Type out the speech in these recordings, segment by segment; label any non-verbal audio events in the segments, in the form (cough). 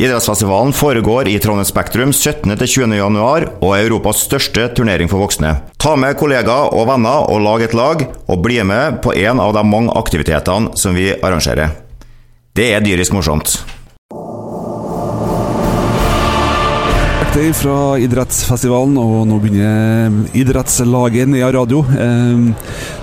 Idrettsfestivalen foregår i Trondheim Spektrum 17.-20. januar og er Europas største turnering for voksne. Ta med kollegaer og venner og lag et lag, og bli med på en av de mange aktivitetene som vi arrangerer. Det er dyrisk morsomt. Direkte fra idrettsfestivalen, og nå begynner idrettslaget Nea Radio. Eh,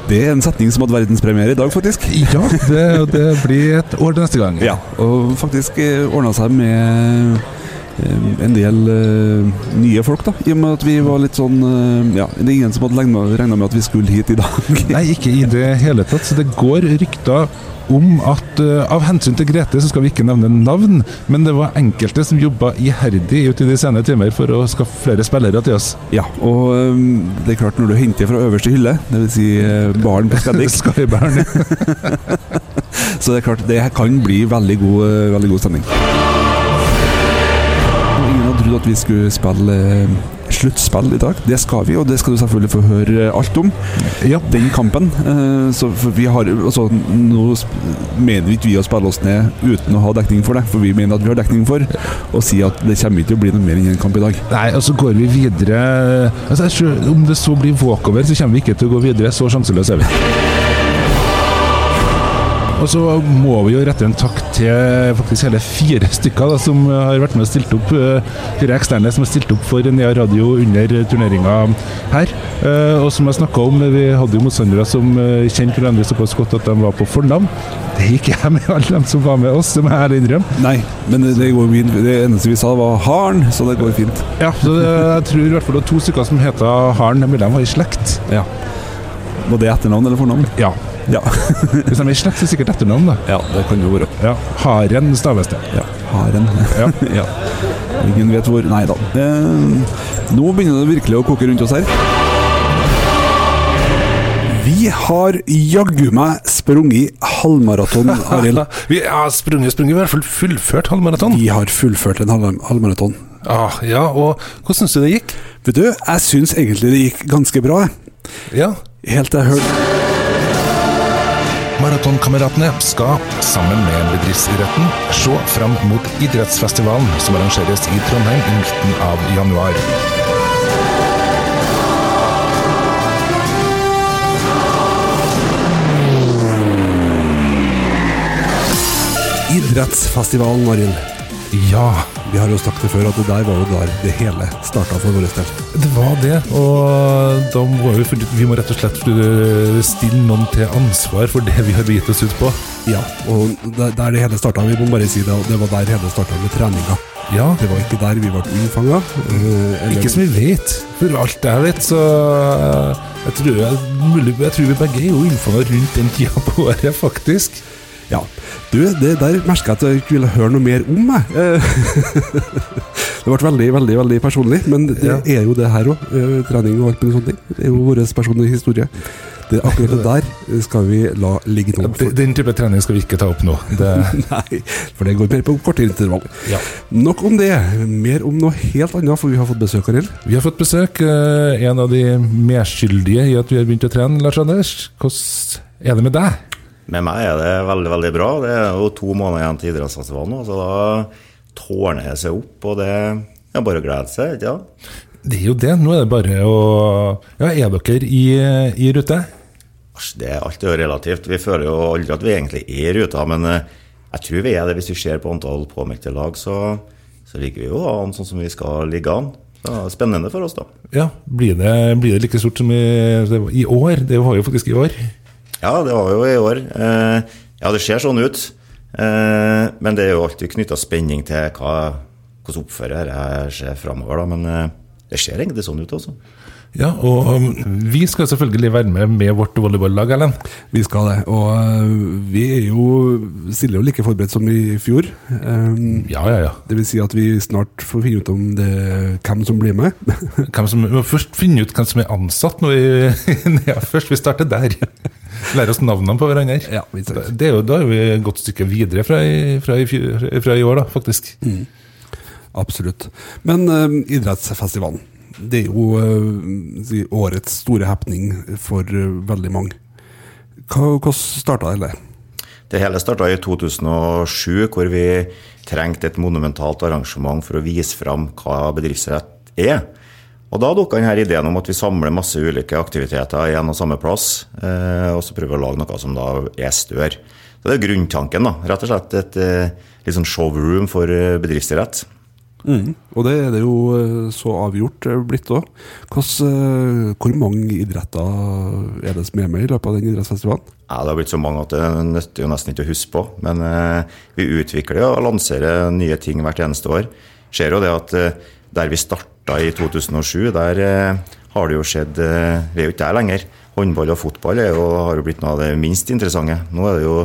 Det er en setning som hadde verdenspremiere i dag, faktisk. Ja, det, det blir et år til neste gang. Ja, og faktisk ordna seg med eh, en del uh, nye folk, da. I og med at vi var litt sånn uh, Ja, det er ingen som hadde regna med at vi skulle hit i dag. (laughs) Nei, ikke i det hele tatt. Så det går rykter om at uh, av hensyn til Grete så skal vi ikke nevne navn, men det var enkelte som jobba iherdig ut i de sene timer for å skaffe flere spillere til oss. Ja, og um, det er klart når du henter fra øverste hylle, dvs. Si, uh, baren på Skeddik (laughs) Skybæren. (laughs) Så det er klart, det kan bli veldig god, eh, veldig god stemning. At vi skulle spille eh, sluttspill i dag. Det skal vi, og det skal du selvfølgelig få høre alt om. Ja. Den kampen. eh, Så vi har, altså, nå mener vi ikke vi å spille oss ned uten å ha dekning for det, for vi mener at vi har dekning for å si at det kommer ikke til å bli noe mer enn en kamp i dag. Nei, og så går vi videre altså, Om det så blir walkover, så kommer vi ikke til å gå videre. Så sjanseløse er vi. Og så må vi jo rette en takk til faktisk hele fire stykker da, som har vært med og stilt opp. eh, Fire eksterne som har stilt opp for Nea Radio under turneringa her. Eh, Og som jeg snakka om, vi hadde jo motstandere som eh, kjente hverandre såpass godt at de var på fornavn. Det gikk jeg med (laughs) alle dem som var med oss, det må jeg ærlig innrømme. Nei, men det, går min, Det eneste vi sa, var Haren, så det går fint. Ja, så det, jeg tror i hvert fall det var to stykker som heter Haren, de var i slekt. Ja. Var det etternavn eller fornavn? Ja. Ja. (laughs) Hvis de er i slekt, så er det sikkert etternavn, da. ja, det kan jo være. Ja. Haren staves det. Ja, Haren. Ja. (laughs) ja. Ingen vet hvor Nei da. Eh, nå begynner det virkelig å koke rundt oss her. Vi har jaggu meg sprunget halvmaraton, (laughs) Arild. Vi har sprunget, sprunget, i hvert fall fullført halvmaraton. Vi har fullført en halv halvmaraton. Ah, ja, og hvordan syns du det gikk? Vet du, jeg syns egentlig det gikk ganske bra. Ja, Helt til jeg hørte Maratonkameratene skal, sammen med bedriftsidretten, se fram mot idrettsfestivalen som arrangeres i Trondheim i midten av januar. Idrettsfestivalen, Arild. Ja, Vi har jo sagt det før at det der var jo der det hele starta for vår del. det var det. Og da må vi, vi må rett og slett eh, stille noen til ansvar for det vi har begitt oss ut på. Ja, og der det hele starta, vi må bare si det, det var der hele starta med treninga. Ja, Det var ikke der vi ble unnfanga. Ikke som vi vet. For alt jeg vet, så eh, jeg tror, jeg, jeg tror vi begge er jo unnfanga rundt den tida på året, faktisk. Ja. Du, det der merka jeg at jeg ikke ville høre noe mer om, jeg. Eh, (laughs) det ble veldig, veldig veldig personlig, men det Ja. er jo det her òg. Trening og alt mulig sånne ting. Det er jo vår personlige historie. Det, akkurat det der skal vi la ligge nå. Den, den type trening skal vi ikke ta opp nå. (laughs) Det, Nei, for det går mer på kortere intervall. ja. Nok om det. Mer om noe helt annet, for vi har fått besøk, Arild. Vi har fått besøk. eh, En av de medskyldige i at vi har begynt å trene, Lars Anders. Hvordan er det med deg? Med meg er det veldig, veldig bra. Det er jo to måneder igjen til idrettsfestivalen nå, så da tårner det seg opp, og det er bare å glede seg, ikke sant? Det er jo det. Nå er det bare å Ja, er dere i, i rute? Det er alltid jo relativt. Vi føler jo aldri at vi egentlig er i ruta, men eh, jeg tror vi er det. Hvis vi ser på antall påmeldte lag, så, så ligger vi jo an sånn som vi skal ligge an. Så det er spennende for oss, da. Ja, Blir det, blir det like stort som i, i år? Det var jo faktisk i år. Ja, det var jo i år. Eh, ja, det ser sånn ut. Eh, men det er jo alltid knytta spenning til hva, hvordan oppfører jeg seg framover, da. Men eh, det ser egentlig sånn ut, altså. Ja, og um, vi skal selvfølgelig være med med vårt volleyballag, Erlend. Vi skal det. Og vi er jo stiller jo like forberedt som i fjor. Um, Ja, ja, ja. det vil si at vi snart får finne ut om det, hvem som blir med. Hvem som, vi må først finne ut hvem som er ansatt nå i, (laughs) NEA først. Vi starter der. Lære oss navnene på hverandre. Ja, det er jo, da er vi et godt stykke videre fra i, fra i, fjor- fra i år, da, faktisk. Absolutt. Men uh, idrettsfestivalen. Det er jo uh, si, årets store happening for uh, veldig mange. Hva- Hvordan starta det? Det hele starta i 2007, hvor vi trengte et monumentalt arrangement for å vise fram hva bedriftsrett er. Og Da dukka denne ideen om at vi samler masse ulike aktiviteter i en og samme plass, eh, og så prøver vi å lage noe som da er større. Så Det er grunntanken. da, Rett og slett et eh, litt sånn showroom for eh, bedriftsidrett. Mm. Og det er det jo så avgjort blitt òg. Hvor mange idretter er det som er med i løpet av den idrettsfestivalen? Ja, Det har blitt så mange at det nytter jo nesten ikke å huske på. Men eh, vi utvikler og lanserer nye ting hvert eneste år. Ser jo det at eh, der vi starta i 2007, der eh, har det jo skjedd eh, Vi er jo ikke der lenger. Håndball og fotball jo, har jo blitt noe av det minst interessante. Nå er det jo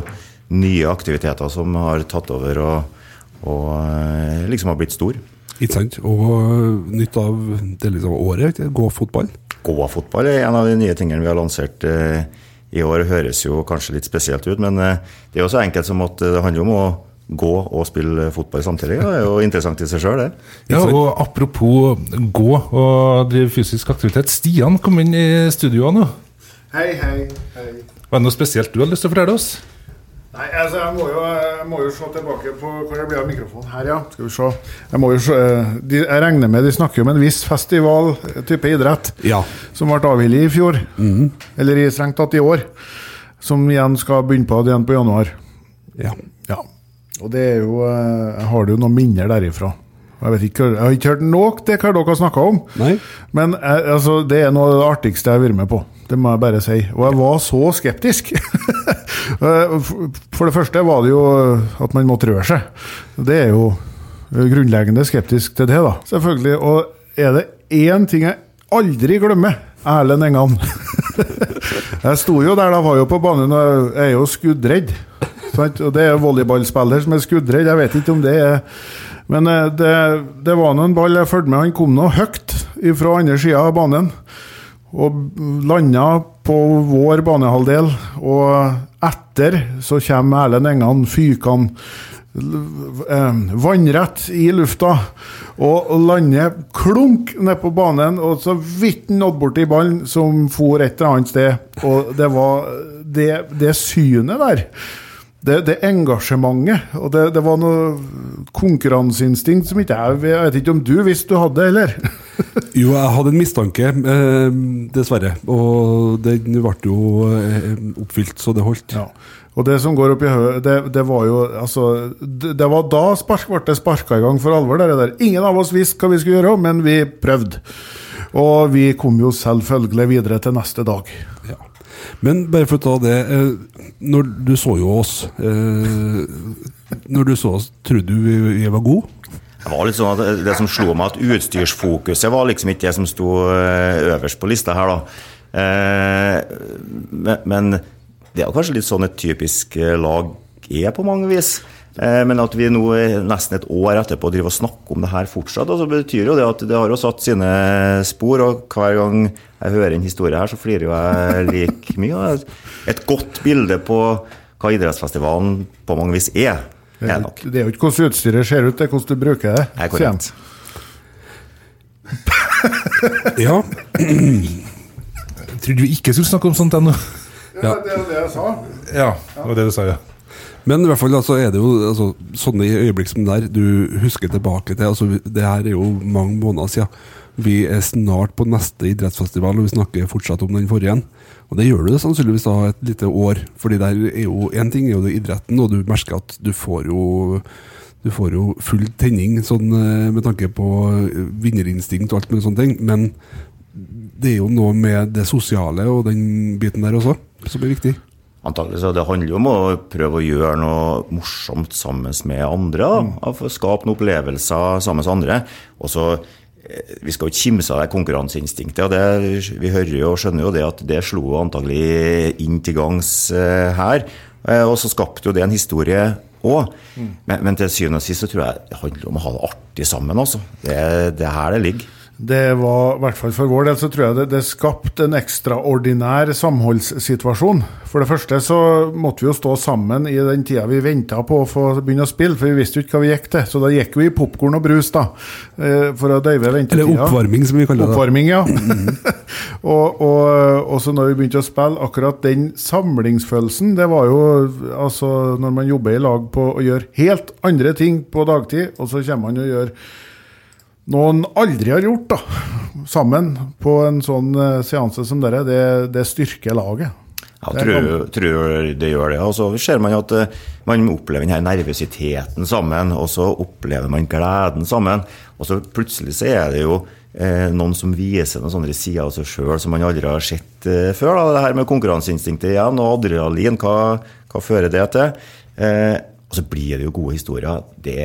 nye aktiviteter som har tatt over og, og eh, liksom har blitt stor. Ikke sant. Og nytt av det liksom året, gå-fotball. Gåfotball er en av de nye tingene vi har lansert i år. Høres jo kanskje litt spesielt ut, men det er jo så enkelt som at det handler om å gå og spille fotball samtidig. Det er jo interessant i seg sjøl, det. Ja, og apropos gå og drive fysisk aktivitet. Stian kom inn i studioet nå. Hei, hei, hei. Var det noe spesielt du hadde lyst til å fortelle oss? Nei, altså, jeg må, jo, jeg må jo se tilbake på hvor det blir av mikrofonen. Her, ja. Skal vi se. Jeg, må jo se, eh, de, jeg regner med de snakker om en viss festival, type idrett, Ja. som ble avholdt i fjor. Eller i strengt tatt i år. Som igjen skal begynne på igjen på januar. ja. Og det er jo eh, Jeg har jo noen minner derifra. Jeg, vet ikke, jeg har ikke hørt noe til hva dere har snakka om. Nei. Men eh, altså, det er noe av det artigste jeg har vært med på. Det må jeg bare si. Og jeg var så skeptisk. (laughs) Eh, For det første var det jo at man måtte røre seg. Det er jo grunnleggende skeptisk til det, da. Selvfølgelig. Og er det én ting jeg aldri glemmer, Erlend Engan. (laughs) jeg sto jo der, da var jo på banen, og jeg er jo skuddredd. Sant? Og det er volleyballspiller som er skuddredd. Jeg vet ikke om det er Men eh, det, det var nå en ball jeg fulgte med. Han kom nå høyt fra andre sida av banen. Og landa på vår banehalvdel. Og etter så kommer Erlend Engan fykende eh, vannrett i lufta og lander klunk ned på banen, og så vidt han nådde borti ballen, som for et eller annet sted. Og det var det, det synet der. Det, det engasjementet. Og det, det var noe konkurranseinstinkt som ikke jeg Jeg vet ikke om du visste du hadde, eller? (laughs) Jo, jeg hadde en mistanke, eh, dessverre. Og den ble jo eh, oppfylt, så det holdt. Ja. Og det som går opp i høyet, det, det var jo altså Det, var da spark, ble det sparka i gang for alvor. Det der. Ingen av oss visste hva vi skulle gjøre, men vi prøvde. Og vi kom jo selvfølgelig videre til neste dag. Men bare for å ta det eh, Når du så jo oss eh, Når du så oss, trodde du vi, var gode? Det var litt sånn at det- som slo meg, at utstyrsfokuset var liksom ikke det som sto eh, øverst på lista her, da. Men, det er kanskje litt sånn et typisk lag er på mange vis. Eh, Men at vi nå eh, nesten et år etterpå driver og snakker om det her fortsatt, altså betyr jo det at det har jo satt sine spor. Og hver gang jeg hører en historie her, så flirer jo jeg like mye. Et godt bilde på hva idrettsfestivalen på mange vis er. Det er nok. det er jo ikke hvordan utstyret ser ut, det er hvordan du bruker det. Det er korrekt. Ja. Jeg trodde vi ikke skulle snakke om sånt ennå. Ja. Ja, det er jo det jeg sa. Ja, det var det du sa, ja. Men i hvert fall altså, er det jo altså, sånne øyeblikk som der du husker tilbake til. Altså, det her er jo mange måneder siden. Vi er snart på neste idrettsfestival, og vi snakker fortsatt om den forrige. Og det gjør du det sannsynligvis da et lite år. Fordi der er jo én ting er jo det idretten, og du merker at du får jo du får jo full tenning sånn, eh, med tanke på eh, vinnerinstinkt og alt mulig sånne ting. Men det er jo noe med det sosiale og den biten der også som er viktig. Antagelig så Det handler jo om å prøve å gjøre noe morsomt sammen med andre. da, å få Skape noen opplevelser sammen med andre. Og så, eh, Vi skal jo ikke kimse av det konkurranseinstinktet. og det, Vi hører jo og skjønner jo det at det slo antagelig inn til gangs eh, her. Eh, Og så skapte jo det en historie òg. Men, men til syvende og sist så tror jeg det handler om å ha det artig sammen. altså. Det det er her det ligger. Det var, i hvert fall for vår del, så tror jeg det, det skapte en ekstraordinær samholdssituasjon. For det første så måtte vi jo stå sammen i den tida vi venta på å få begynne å spille, for vi visste jo ikke hva vi gikk til. Så da gikk vi i popkorn og brus, da, eh, for å døyve ventetida. Eller oppvarming, som vi kaller det. Oppvarming, ja. (laughs) og, og, og så når vi begynte å spille, akkurat den samlingsfølelsen, det var jo altså når man jobber i lag på å gjøre helt andre ting på dagtid, og så kommer man og gjør noe han aldri har gjort, da. Sammen på en sånn eh, seanse som dere, det, det styrker laget. Ja, er tror, tror det gjør det. Og så ser man at eh, man opplever den her nervøsiteten sammen, og så opplever man gleden sammen. Og så plutselig så er det jo eh, noen som viser noen sånne sider av seg sjøl som man aldri har sett eh, før. Da. Det her med konkurranseinstinktet igjen, og adrenalin, hva, hva fører det til? Eh, og så blir det jo gode historier. Det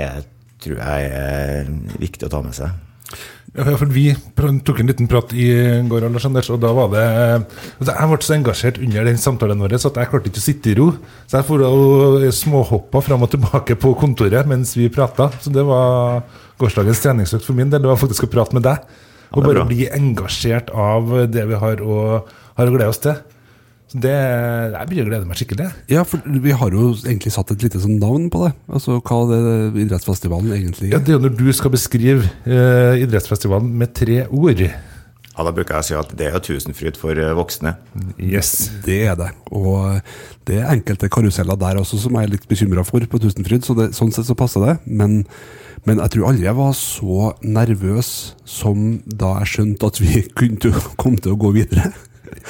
tror jeg er viktig å ta med seg. Ja, for Vi tok en liten prat i går, Anders, og da var det altså Jeg ble så engasjert under den samtalen vår så jeg klarte ikke å sitte i ro. Så jeg for og småhoppa fram og tilbake på kontoret mens vi prata. Så det var gårsdagens treningsøkt for min del. Det var faktisk å prate med deg. Og er bare bli engasjert av det vi har å, har å glede oss til. Så det, Jeg begynner å glede meg skikkelig. Ja, for vi har jo egentlig satt et lite sånn navn på det. Altså hva er det idrettsfestivalen egentlig Ja. Det er jo når du skal beskrive eh, idrettsfestivalen med tre ord. Ja, Da bruker jeg å si at det er tusenfryd for eh, voksne. Yes. Det er det. Og det er enkelte karuseller der også som jeg er litt bekymra for på Tusenfryd, så det, sånn sett så passer det. Men, men jeg tror aldri jeg var så nervøs som da jeg skjønte at vi (laughs) kunne komme kom til å gå videre.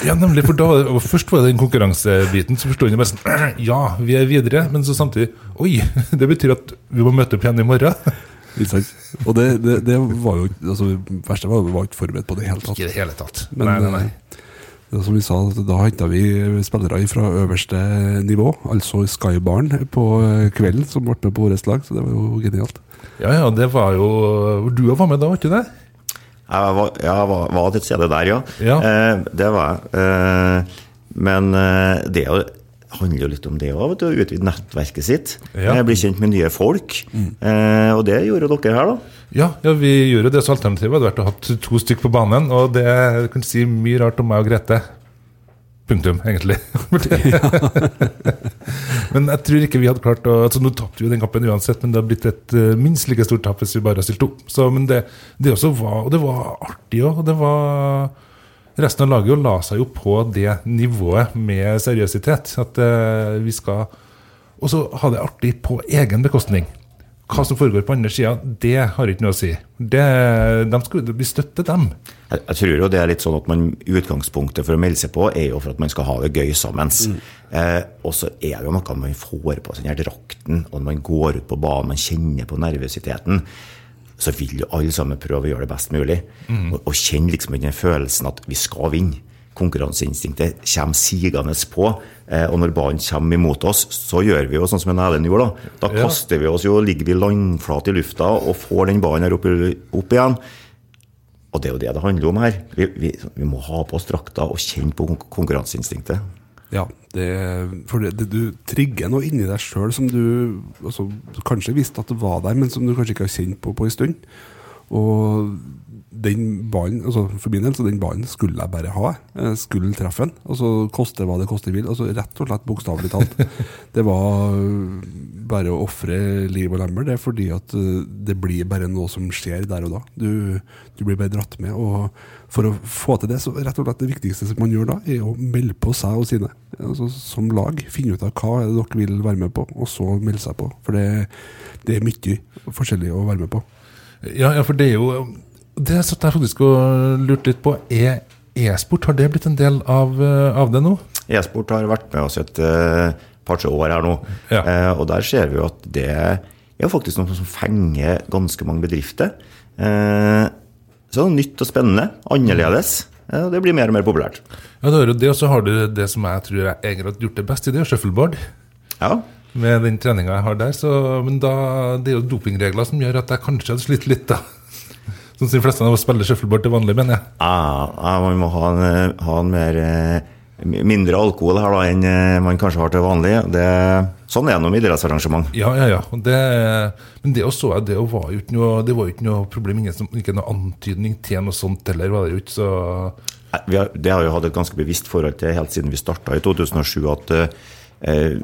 Ja, nemlig, for da var det, Først var det den konkurransebiten, så forsto jeg bare sånn (clears throat) Ja, vi er videre, men så samtidig Oi, (laughs) det betyr at vi må møte opp igjen i morgen. (laughs) Og det, det, det var jo altså, verste var at vi var ikke forberedt på det i det hele tatt. Ikke det hele tatt. Men nei, nei, nei. eh, det er som vi sa, da henta vi spillere fra øverste nivå, altså Skybaren på eh, kvelden, som ble med på årets lag. Så det var jo genialt. Ja, ja, det var jo Du var med da, var ikke det? Jeg var, jeg var, var til stede der, ja. Ja. Eh, det var jeg. Eh, men eh, det er handler jo litt om det òg, å utvide nettverket sitt. Ja. Eh, bli kjent med nye folk. Eh, og det gjorde dere her, da. Ja, ja vi gjorde det, så alternativet hadde vært å ha to stykker på banen. Og det kan si mye rart om meg og Grete. Punktum, egentlig. (laughs) men jeg tror ikke vi hadde klart å altså Nå tapte vi den kampen uansett, men det har blitt et uh, minst like stort tap hvis vi bare har stilt opp. Så, men det, det også var Og det var artig òg. Det var Resten av laget jo la seg jo på det nivået med seriøsitet. At uh, vi skal Og så ha det artig på egen bekostning. Hva som foregår på andre sida, det har ikke noe å si. Det, de skal, vi støtter dem. Jeg, jeg tror jo det er litt sånn at man Utgangspunktet for å melde seg på er jo for at man skal ha det gøy sammen. Eh, og så er det jo noe man får på seg den drakten, og når man går ut på banen, man kjenner på nervøsiteten. Så vil jo alle sammen prøve å gjøre det best mulig. Og, og kjenne liksom den følelsen at vi skal vinne. Konkurranseinstinktet kommer sigende på. Eh, og når ballen kommer imot oss, så gjør vi jo sånn som en Erlend gjorde. Da Da Ja. kaster vi oss jo, ligger vi landflat i lufta og får den ballen her opp, opp igjen. Og det er jo det det handler om her. Vi, vi, vi må ha på oss drakta og kjenne på konkurranseinstinktet. Ja, det, for det, det, du trigger noe inni deg sjøl som du altså, kanskje visste at det var der, men som du kanskje ikke har kjent på på en stund. Og den ballen, altså for min del, så den ballen skulle jeg bare ha. Jeg skulle treffe den. Altså koste hva det koste vil. Altså Rett og slett bokstavelig talt. (laughs) Det var øh, bare å ofre liv og lemmer, det, fordi at øh, det blir bare noe som skjer der og da. Du, du blir bare dratt med. Og for å få til det, så rett og slett det viktigste som man gjør da, er å melde på seg og sine. Altså Som lag. Finne ut av hva er det dere vil være med på, og så melde seg på. For det, det er mye forskjellig å være med på. Ja, ja, for det er jo Det satt jeg faktisk og lurte litt på. Er e-sport, har det blitt en del av, eh, av det nå? E-sport har vært med oss et uh, par-tre år her nå. Ja. Uh, og der ser vi jo at det er faktisk noe som fenger ganske mange bedrifter. Uh, så det er nytt og spennende. Annerledes. Eh, og det blir mer og mer populært. Ja, det er jo det, og så har du det som jeg tror jeg egentlig har gjort det best i, det er shuffleboard. Ja. Med den treninga jeg har der. Så, men da, det er jo dopingregler som gjør at jeg kanskje hadde slitt litt, da. Sånn som de fleste av oss spiller shuffleboard til vanlig, mener jeg. Ja, ja, man må ha en, ha en mer eh, mindre alkohol her da enn eh, man kanskje har til vanlig. Det, Sånn er det med idrettsarrangement. Ja, ja, ja. Det, men det også, det var jo ikke noe, det var jo ikke noe problem. Ingen som, ikke noe antydning til noe sånt heller. var det jo ikke, så... Nei, Vi har, det har jo hatt et ganske bevisst forhold til helt siden vi starta i 2007 at eh,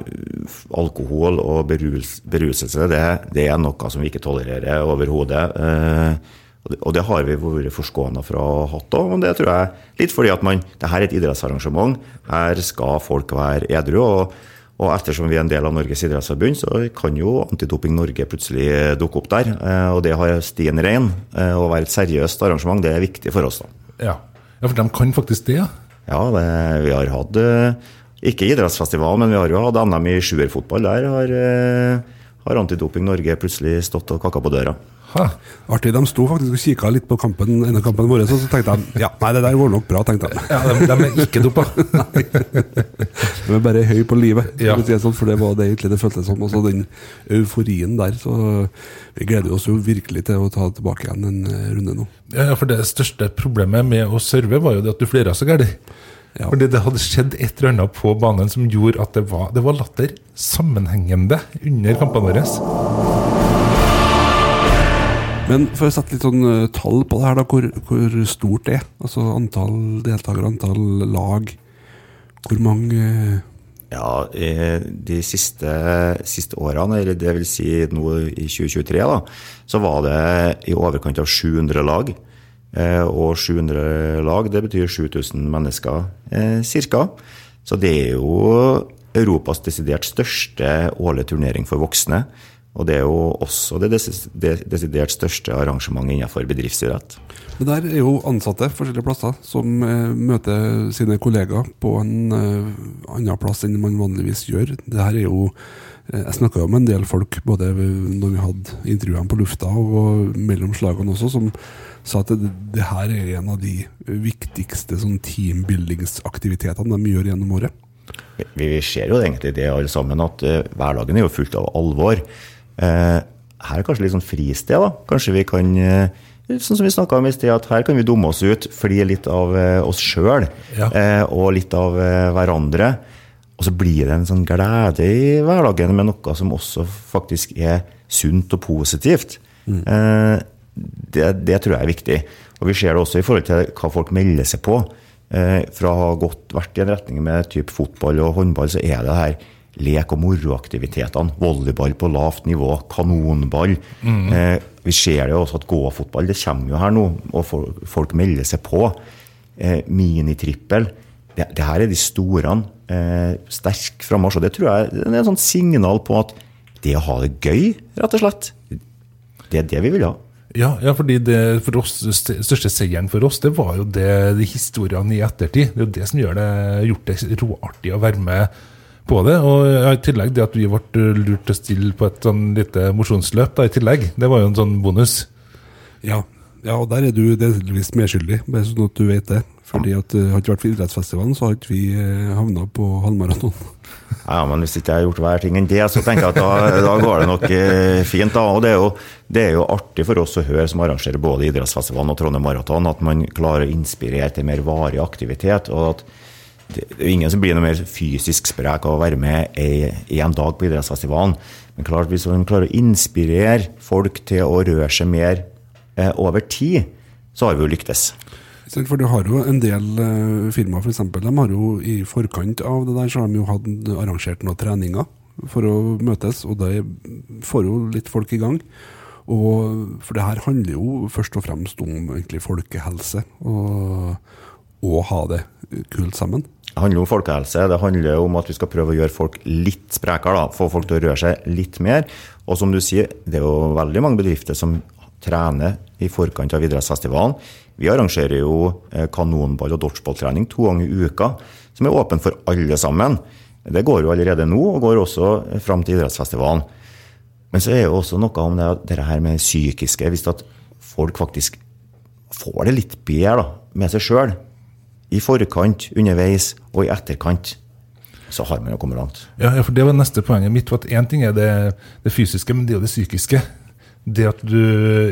alkohol og berus, beruselse det, det er noe som vi ikke tolererer overhodet. Eh, og, det, har vi vært forskåna fra å ha hatt òg, men det tror jeg litt fordi at man det her er et idrettsarrangement. Her skal folk være edru. og og ettersom vi er en del av Norges idrettsforbund, så kan jo Antidoping Norge plutselig dukke opp der. Eh, Og det har stien rein. eh, Å være et seriøst arrangement, det er viktig for oss. da. Ja, ja for de kan faktisk det, ja. Ja, det, vi har hatt eh, Ikke idrettsfestival, men vi har jo hatt NM i sjuerfotball. Der har, har Antidoping Norge plutselig stått og kakka på døra. Ha. Artig, de sto faktisk og kikka litt på kampen, en av kampene våre, så tenkte de ja, nei, det der går nok bra, tenkte de. Ja, de, de er ikke dopa. (laughs) De er bare høy på livet, Ja. for det sånn, for det var det egentlig det føltes som. Også den euforien der. Så vi gleder oss jo virkelig til å ta tilbake igjen en eh, runde nå. Ja, ja, for det største problemet med å serve var jo det at du flira så gærent. Ja. Fordi det hadde skjedd et eller annet på banen som gjorde at det var, det var latter sammenhengende under kampene våre. Men for å sette litt sånn eh, tall på det her, da, hvor, hvor stort det er? Altså antall deltakere, antall lag. Hvor mange eh, Ja, eh, de siste, siste årene, eller det vil si nå i 2023, da, så var det i overkant av 700 lag. Eh, Og 700 lag, det betyr 7000 mennesker ca. cirka. Så det er jo Europas desidert største årlige turnering for voksne. Og det er jo også det desidert største arrangementet innenfor bedriftsidrett. Det der er jo ansatte forskjellige plasser som eh, møter sine kollegaer på en eh, annen plass enn man vanligvis gjør. Det her er jo eh, Jeg snakka jo med en del folk både når vi hadde intervjuene på lufta og mellom slagene også, som sa at det, det her er en av de viktigste sånn teambuildingsaktivitetene de gjør gjennom året. Vi, vi ser jo egentlig det alle sammen, at uh, hverdagen er jo fullt av alvor. Uh, her er kanskje litt sånn fristed, da. Kanskje vi kan uh, Sånn som vi snakka om i sted, at her kan vi dumme oss ut, fly litt av oss sjøl Ja. og litt av hverandre. Og så blir det en sånn glede i hverdagen med noe som også faktisk er sunt og positivt. Eh, det, det tror jeg er viktig. Og vi ser det også i forhold til hva folk melder seg på. Eh, fra å ha gått vært i en retning med typ fotball og håndball, så er det her lek- og moroaktivitetene. Volleyball på lavt nivå, kanonball. Eh, vi ser det jo også at gåfotball, det kommer jo her nå, og folk, folk melder seg på. Eh, minitrippel. Det, det her er de store. Eh, sterk frammarsj. Og det tror jeg det er et sånt signal på at det å ha det gøy, rett og slett, det er det vi vil ha. Ja, ja fordi det for oss, største seieren for oss, det var jo det, de historiene i ettertid. Det er jo det som gjør det, gjort det råartig å være med på det. Og i tillegg det at vi ble lurt til å stille på et sånn lite mosjonsløp da, i tillegg. Det var jo en sånn bonus. Ja, ja og der er du delvis medskyldig, bare sånn at du vet det. Fordi at det Hadde det vært for idrettsfestivalen, så hadde ikke vi uh, havna på halvmaraton. (laughs) Ja, men hvis ikke jeg har gjort hver ting enn det, så tenker jeg at da, da går det nok eh, fint. da, og det er, jo, det er jo artig for oss å høre som arrangerer både idrettsfestivalen og Trondheim Maraton, at man klarer å inspirere til mer varig aktivitet. og at det er ingen som blir noe mer fysisk sprek av å være med én dag på idrettsfestivalen. Men klart, hvis man klarer å inspirere folk til å røre seg mer eh, over tid, så har vi jo lyktes. For du har jo en del uh, firmaer, f.eks. De har jo i forkant av det der, så har de jo hatt arrangert noen treninger for å møtes, og det får jo litt folk i gang. Og, for det her handler jo først og fremst om egentlig folkehelse, og, og ha det kult sammen. Det handler om folkehelse. Det handler om at vi skal prøve å gjøre folk litt sprekere. Få folk til å røre seg litt mer. Og som du sier, det er jo veldig mange bedrifter som trener i forkant av idrettsfestivalen. Vi arrangerer jo eh, kanonball- og dodgeballtrening to ganger i uka, som er åpen for alle sammen. Det går jo allerede nå, og går også fram til idrettsfestivalen. Men så er jo også noe om det, det her med psykiske. Hvis at folk faktisk får det litt bedre da, med seg sjøl, i forkant, underveis og i etterkant, så har man jo kommet langt. Ja, for det var neste poenget mitt. for at Én ting er det, det fysiske, men det er jo det psykiske. Det at du,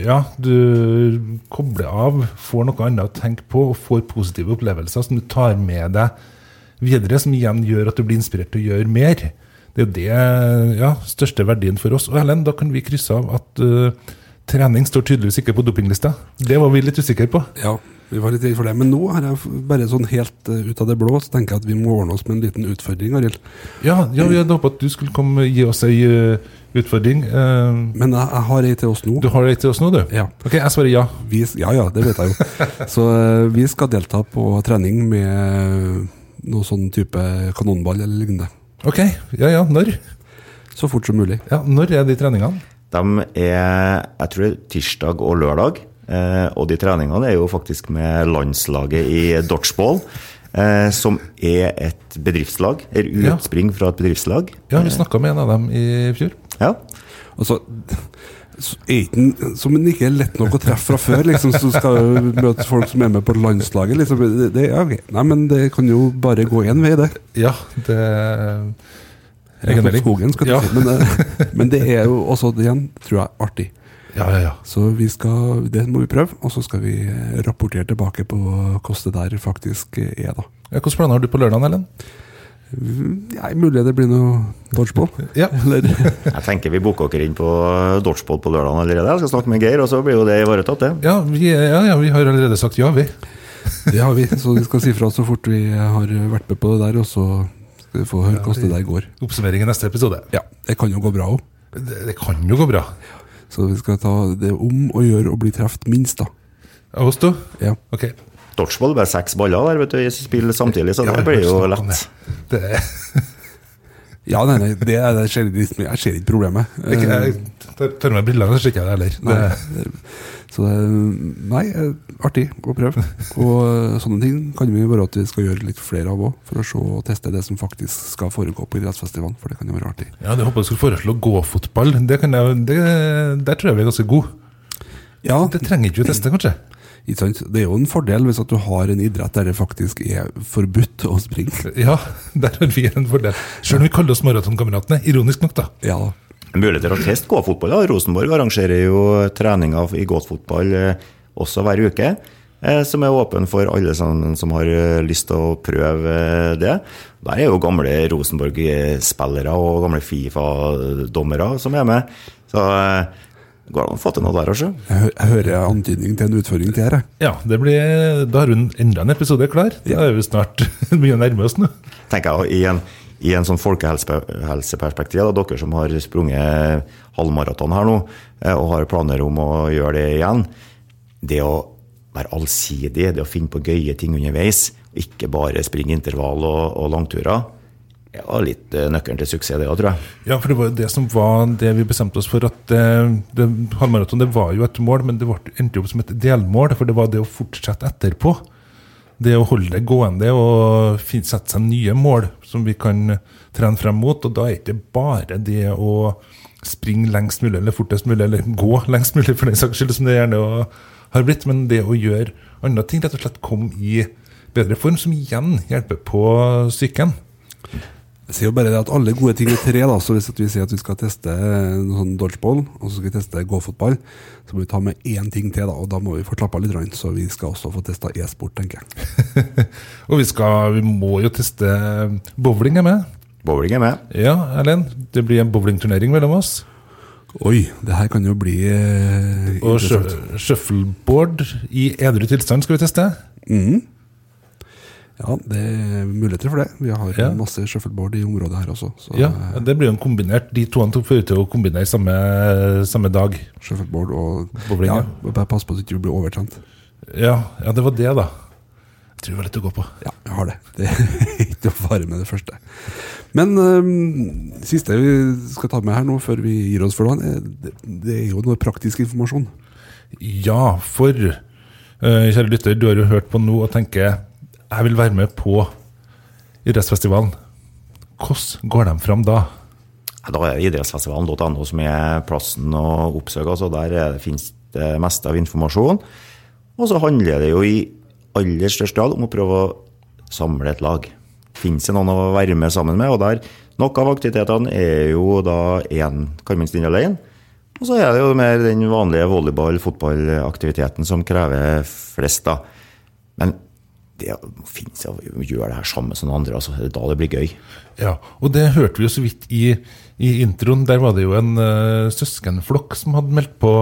ja, du kobler av, får noe annet å tenke på og får positive opplevelser som du tar med deg videre, som igjen gjør at du blir inspirert til å gjøre mer. Det er jo det ja, største verdien for oss. Og Ellen, da kan vi krysse av at uh, trening står tydeligvis ikke på dopinglista. Det var vi litt usikre på. Ja, vi var litt redd for det. Men nå har jeg bare sånn helt uh, ut av det blå, så tenker jeg at vi må ordne oss med en liten utfordring, Arild. Ja, ja vi hadde håpet at du skulle komme gi oss ei uh, utfordring. Uh, Men jeg, jeg har ei til oss nå. du har ei til oss nå, du? Ja. Ok, jeg svarer ja. Vi, ja ja, det vet jeg jo. (laughs) Så vi skal delta på trening med noe sånn type kanonball eller lignende. Ok, ja ja, når? Så fort som mulig. Ja, Når er de treningene? De er jeg tror det er tirsdag og lørdag. Eh, og de treningene er jo faktisk med landslaget i dodgeball. Eh, som er et bedriftslag. Er Ja. utspring fra et bedriftslag. Ja, vi snakka med en av dem i fjor. Ja. Altså, så ikke den- som en ikke er lett nok å treffe fra før, liksom, så skal du møte folk som er med på landslaget. Liksom. Det, det, ja, okay. Nei, men det kan jo bare gå én vei, det. Ja, det Egenmelding. er skogen, skal du Ja. si. Men, det- men det er jo også, igjen, tror jeg, artig. Ja, ja, ja. Så vi skal, det må vi prøve, og så skal vi eh, rapportere tilbake på hvordan det der faktisk er, da. ja Hvilke planer har du på lørdag, Ellen? Ja, mulig det blir noe dodgeball. (laughs) Ja. Eller (laughs) Jeg tenker vi booker dere inn på dodgeball på lørdag allerede. Jeg skal snakke med Geir, og så blir jo det ivaretatt, det. Ja, vi, ja, ja, vi har allerede sagt ja, vi. (laughs) Det har vi, så vi skal si fra så fort vi har vært med på det der, og så skal vi få høre hvordan det der går. Oppsummering i neste episode. Ja, det kan jo gå bra òg. Det, det kan jo gå bra. Så vi skal ta det om å gjøre å bli truffet minst, da. Av oss to? Ja. Ok. Dodgeball er bare seks baller der, vet du, i spill samtidig, så Ja, det blir jo lett. Det. Det er, (laughs) Ja, nei, nei, det, er- det ser jeg ser ikke problemet. ikke, jeg tar- tar med brillene, så ser ikke jeg det heller. Nei, Det, så nei, eh, artig å prøve. Og eh, sånne ting kan vi bare at vi skal gjøre litt flere av òg, for å se og teste det som faktisk skal foregå på idrettsfestivalen. For det kan jo være artig. ja, jeg håper du skulle foreslå gåfotball. Det kan jeg, det, der tror jeg vi er ganske gode. Ja, Det trenger ikke vi teste, kanskje. Det er jo en fordel hvis at du har en idrett der det faktisk er forbudt å springe. Ja, (laughs) der har vi en fordel. Selv om vi kaller oss Maratonkameratene. Ironisk nok, da. Ja da. Muligheter til å teste gåfotball. da. Rosenborg arrangerer jo treninger i gåfotball eh, også hver uke. eh, Som er åpen for alle som, som har eh, lyst til å prøve det. Der er jo gamle Rosenborg-spillere og gamle Fifa-dommere som er med. Så går det an å få til noe der også. Jeg, hører antydning til en utfordring til her. Ja, det blir, Da har hun enda en episode klar. Da er vi snart (laughs) mye nærme oss nå. tenker jeg, i en, i en sånn folkehelseperspektiv, da, dere som har sprunget halvmaraton her nå, eh, og har planer om å gjøre det igjen, det å være allsidig, det å finne på gøye ting underveis, ikke bare springe intervall og, og langturer, det var litt eh, nøkkelen til suksess, det òg, tror jeg. Ja, for det var jo det som var det vi bestemte oss for. at eh, det, Halvmaraton det var jo et mål, men det endte opp som et delmål. For det var det å fortsette etterpå. Det å holde det gående og sette seg nye mål som vi kan trene frem mot. Og da er det ikke bare det å springe lengst mulig eller fortest mulig, eller gå (laughs) lengst mulig for den saks skyld, som det gjerne har blitt, men det å gjøre andre ting, rett og slett komme i bedre form, som igjen hjelper på psyken. Jeg sier jo bare det at alle gode ting er tre, da. Så hvis at vi sier at vi skal teste noe sånn dodgeball, og så skal vi teste gåfotball, så må vi ta med én ting til, da. Og da må vi få klappa litt, Rundt, så vi skal også få testa e-sport, tenker jeg. (laughs) Og vi, skal, vi må jo teste bowling er med. Bowling er med. Ja, Erlend. Det blir en bowlingturnering mellom oss. Oi, det her kan jo bli eh, Og shuffleboard i edru tilstand skal vi teste. Mhm. Ja, det er muligheter for det. Vi har Ja. masse shuffleboard i området her også. Så Ja, Det blir jo en kombinert. De to får til å kombinere samme, samme dag. shuffleboard og Bowling, ja. Bare pass på at du ikke blir overtrent. Ja, ja, det var det, da. Jeg tror det var litt å gå på. Ja, jeg har det. (laughs) Det er ikke å fare med det første. Men um, siste vi skal ta med her nå, før vi gir oss for dagen, det, det er jo noe praktisk informasjon. Ja, for uh, kjære lytter, du har jo hørt på nå og tenker jeg vil være med på idrettsfestivalen. Hvordan går de fram da? Da er det idrettsfestivalen.no som er plassen å oppsøke. altså Der er- finnes det meste av informasjon. Og så handler det jo i aller størst grad om å prøve å samle et lag. Finnes det noen å være med sammen med? Og der, Noen av aktivitetene er jo da én kan man stille alene. Og så er det jo mer den vanlige volleyball-fotballaktiviteten som krever flest, da. Men det må finne seg å gjøre det her sammen som noen andre. Altså, det er da det blir gøy. Ja, og det hørte vi jo så vidt i, i introen. Der var det jo en uh, søskenflokk som hadde meldt på,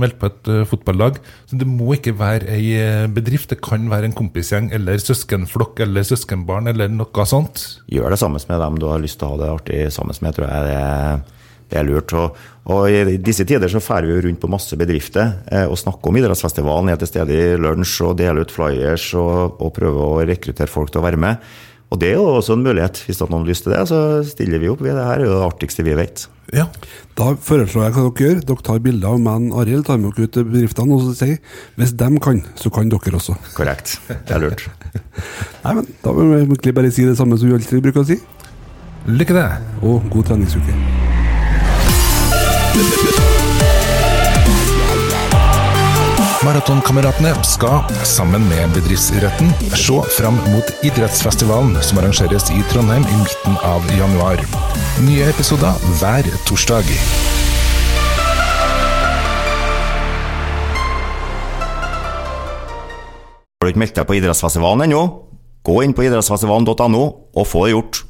meldt på et uh, fotballag. Så det må ikke være ei uh, bedrift, det kan være en kompisgjeng eller søskenflokk eller søskenbarn eller noe sånt. Gjør det sammen med dem du har lyst til å ha det artig sammen med, tror jeg det er, det er lurt. Og, og, I disse tider så drar vi jo rundt på masse bedrifter eh, og snakker om idrettsfestivalen. Er til stede i lunsj og deler ut flyers og, og prøver å rekruttere folk til å være med. Og Det er jo også en mulighet. Hvis noen har lyst til det, så stiller vi opp. Det her er jo det artigste vi vet. Ja. Da foreslår jeg hva dere gjør. Dere tar bilder av meg og Arild, tar med dere ut til bedriftene og så sier hvis de kan, så kan dere også. Korrekt. Det er lurt. (laughs) Nei, men Da må vi egentlig bare si det samme som vi alltid bruker å si. Lykke til! Og god treningsuke. Maratonkameratene skal, sammen med Bedriftsidretten, se fram mot idrettsfestivalen som arrangeres i Trondheim i midten av januar. Nye episoder hver torsdag. Har du ikke meldt deg på idrettsfestivalen ennå? Gå inn på idrettsfestivalen.no og få det gjort.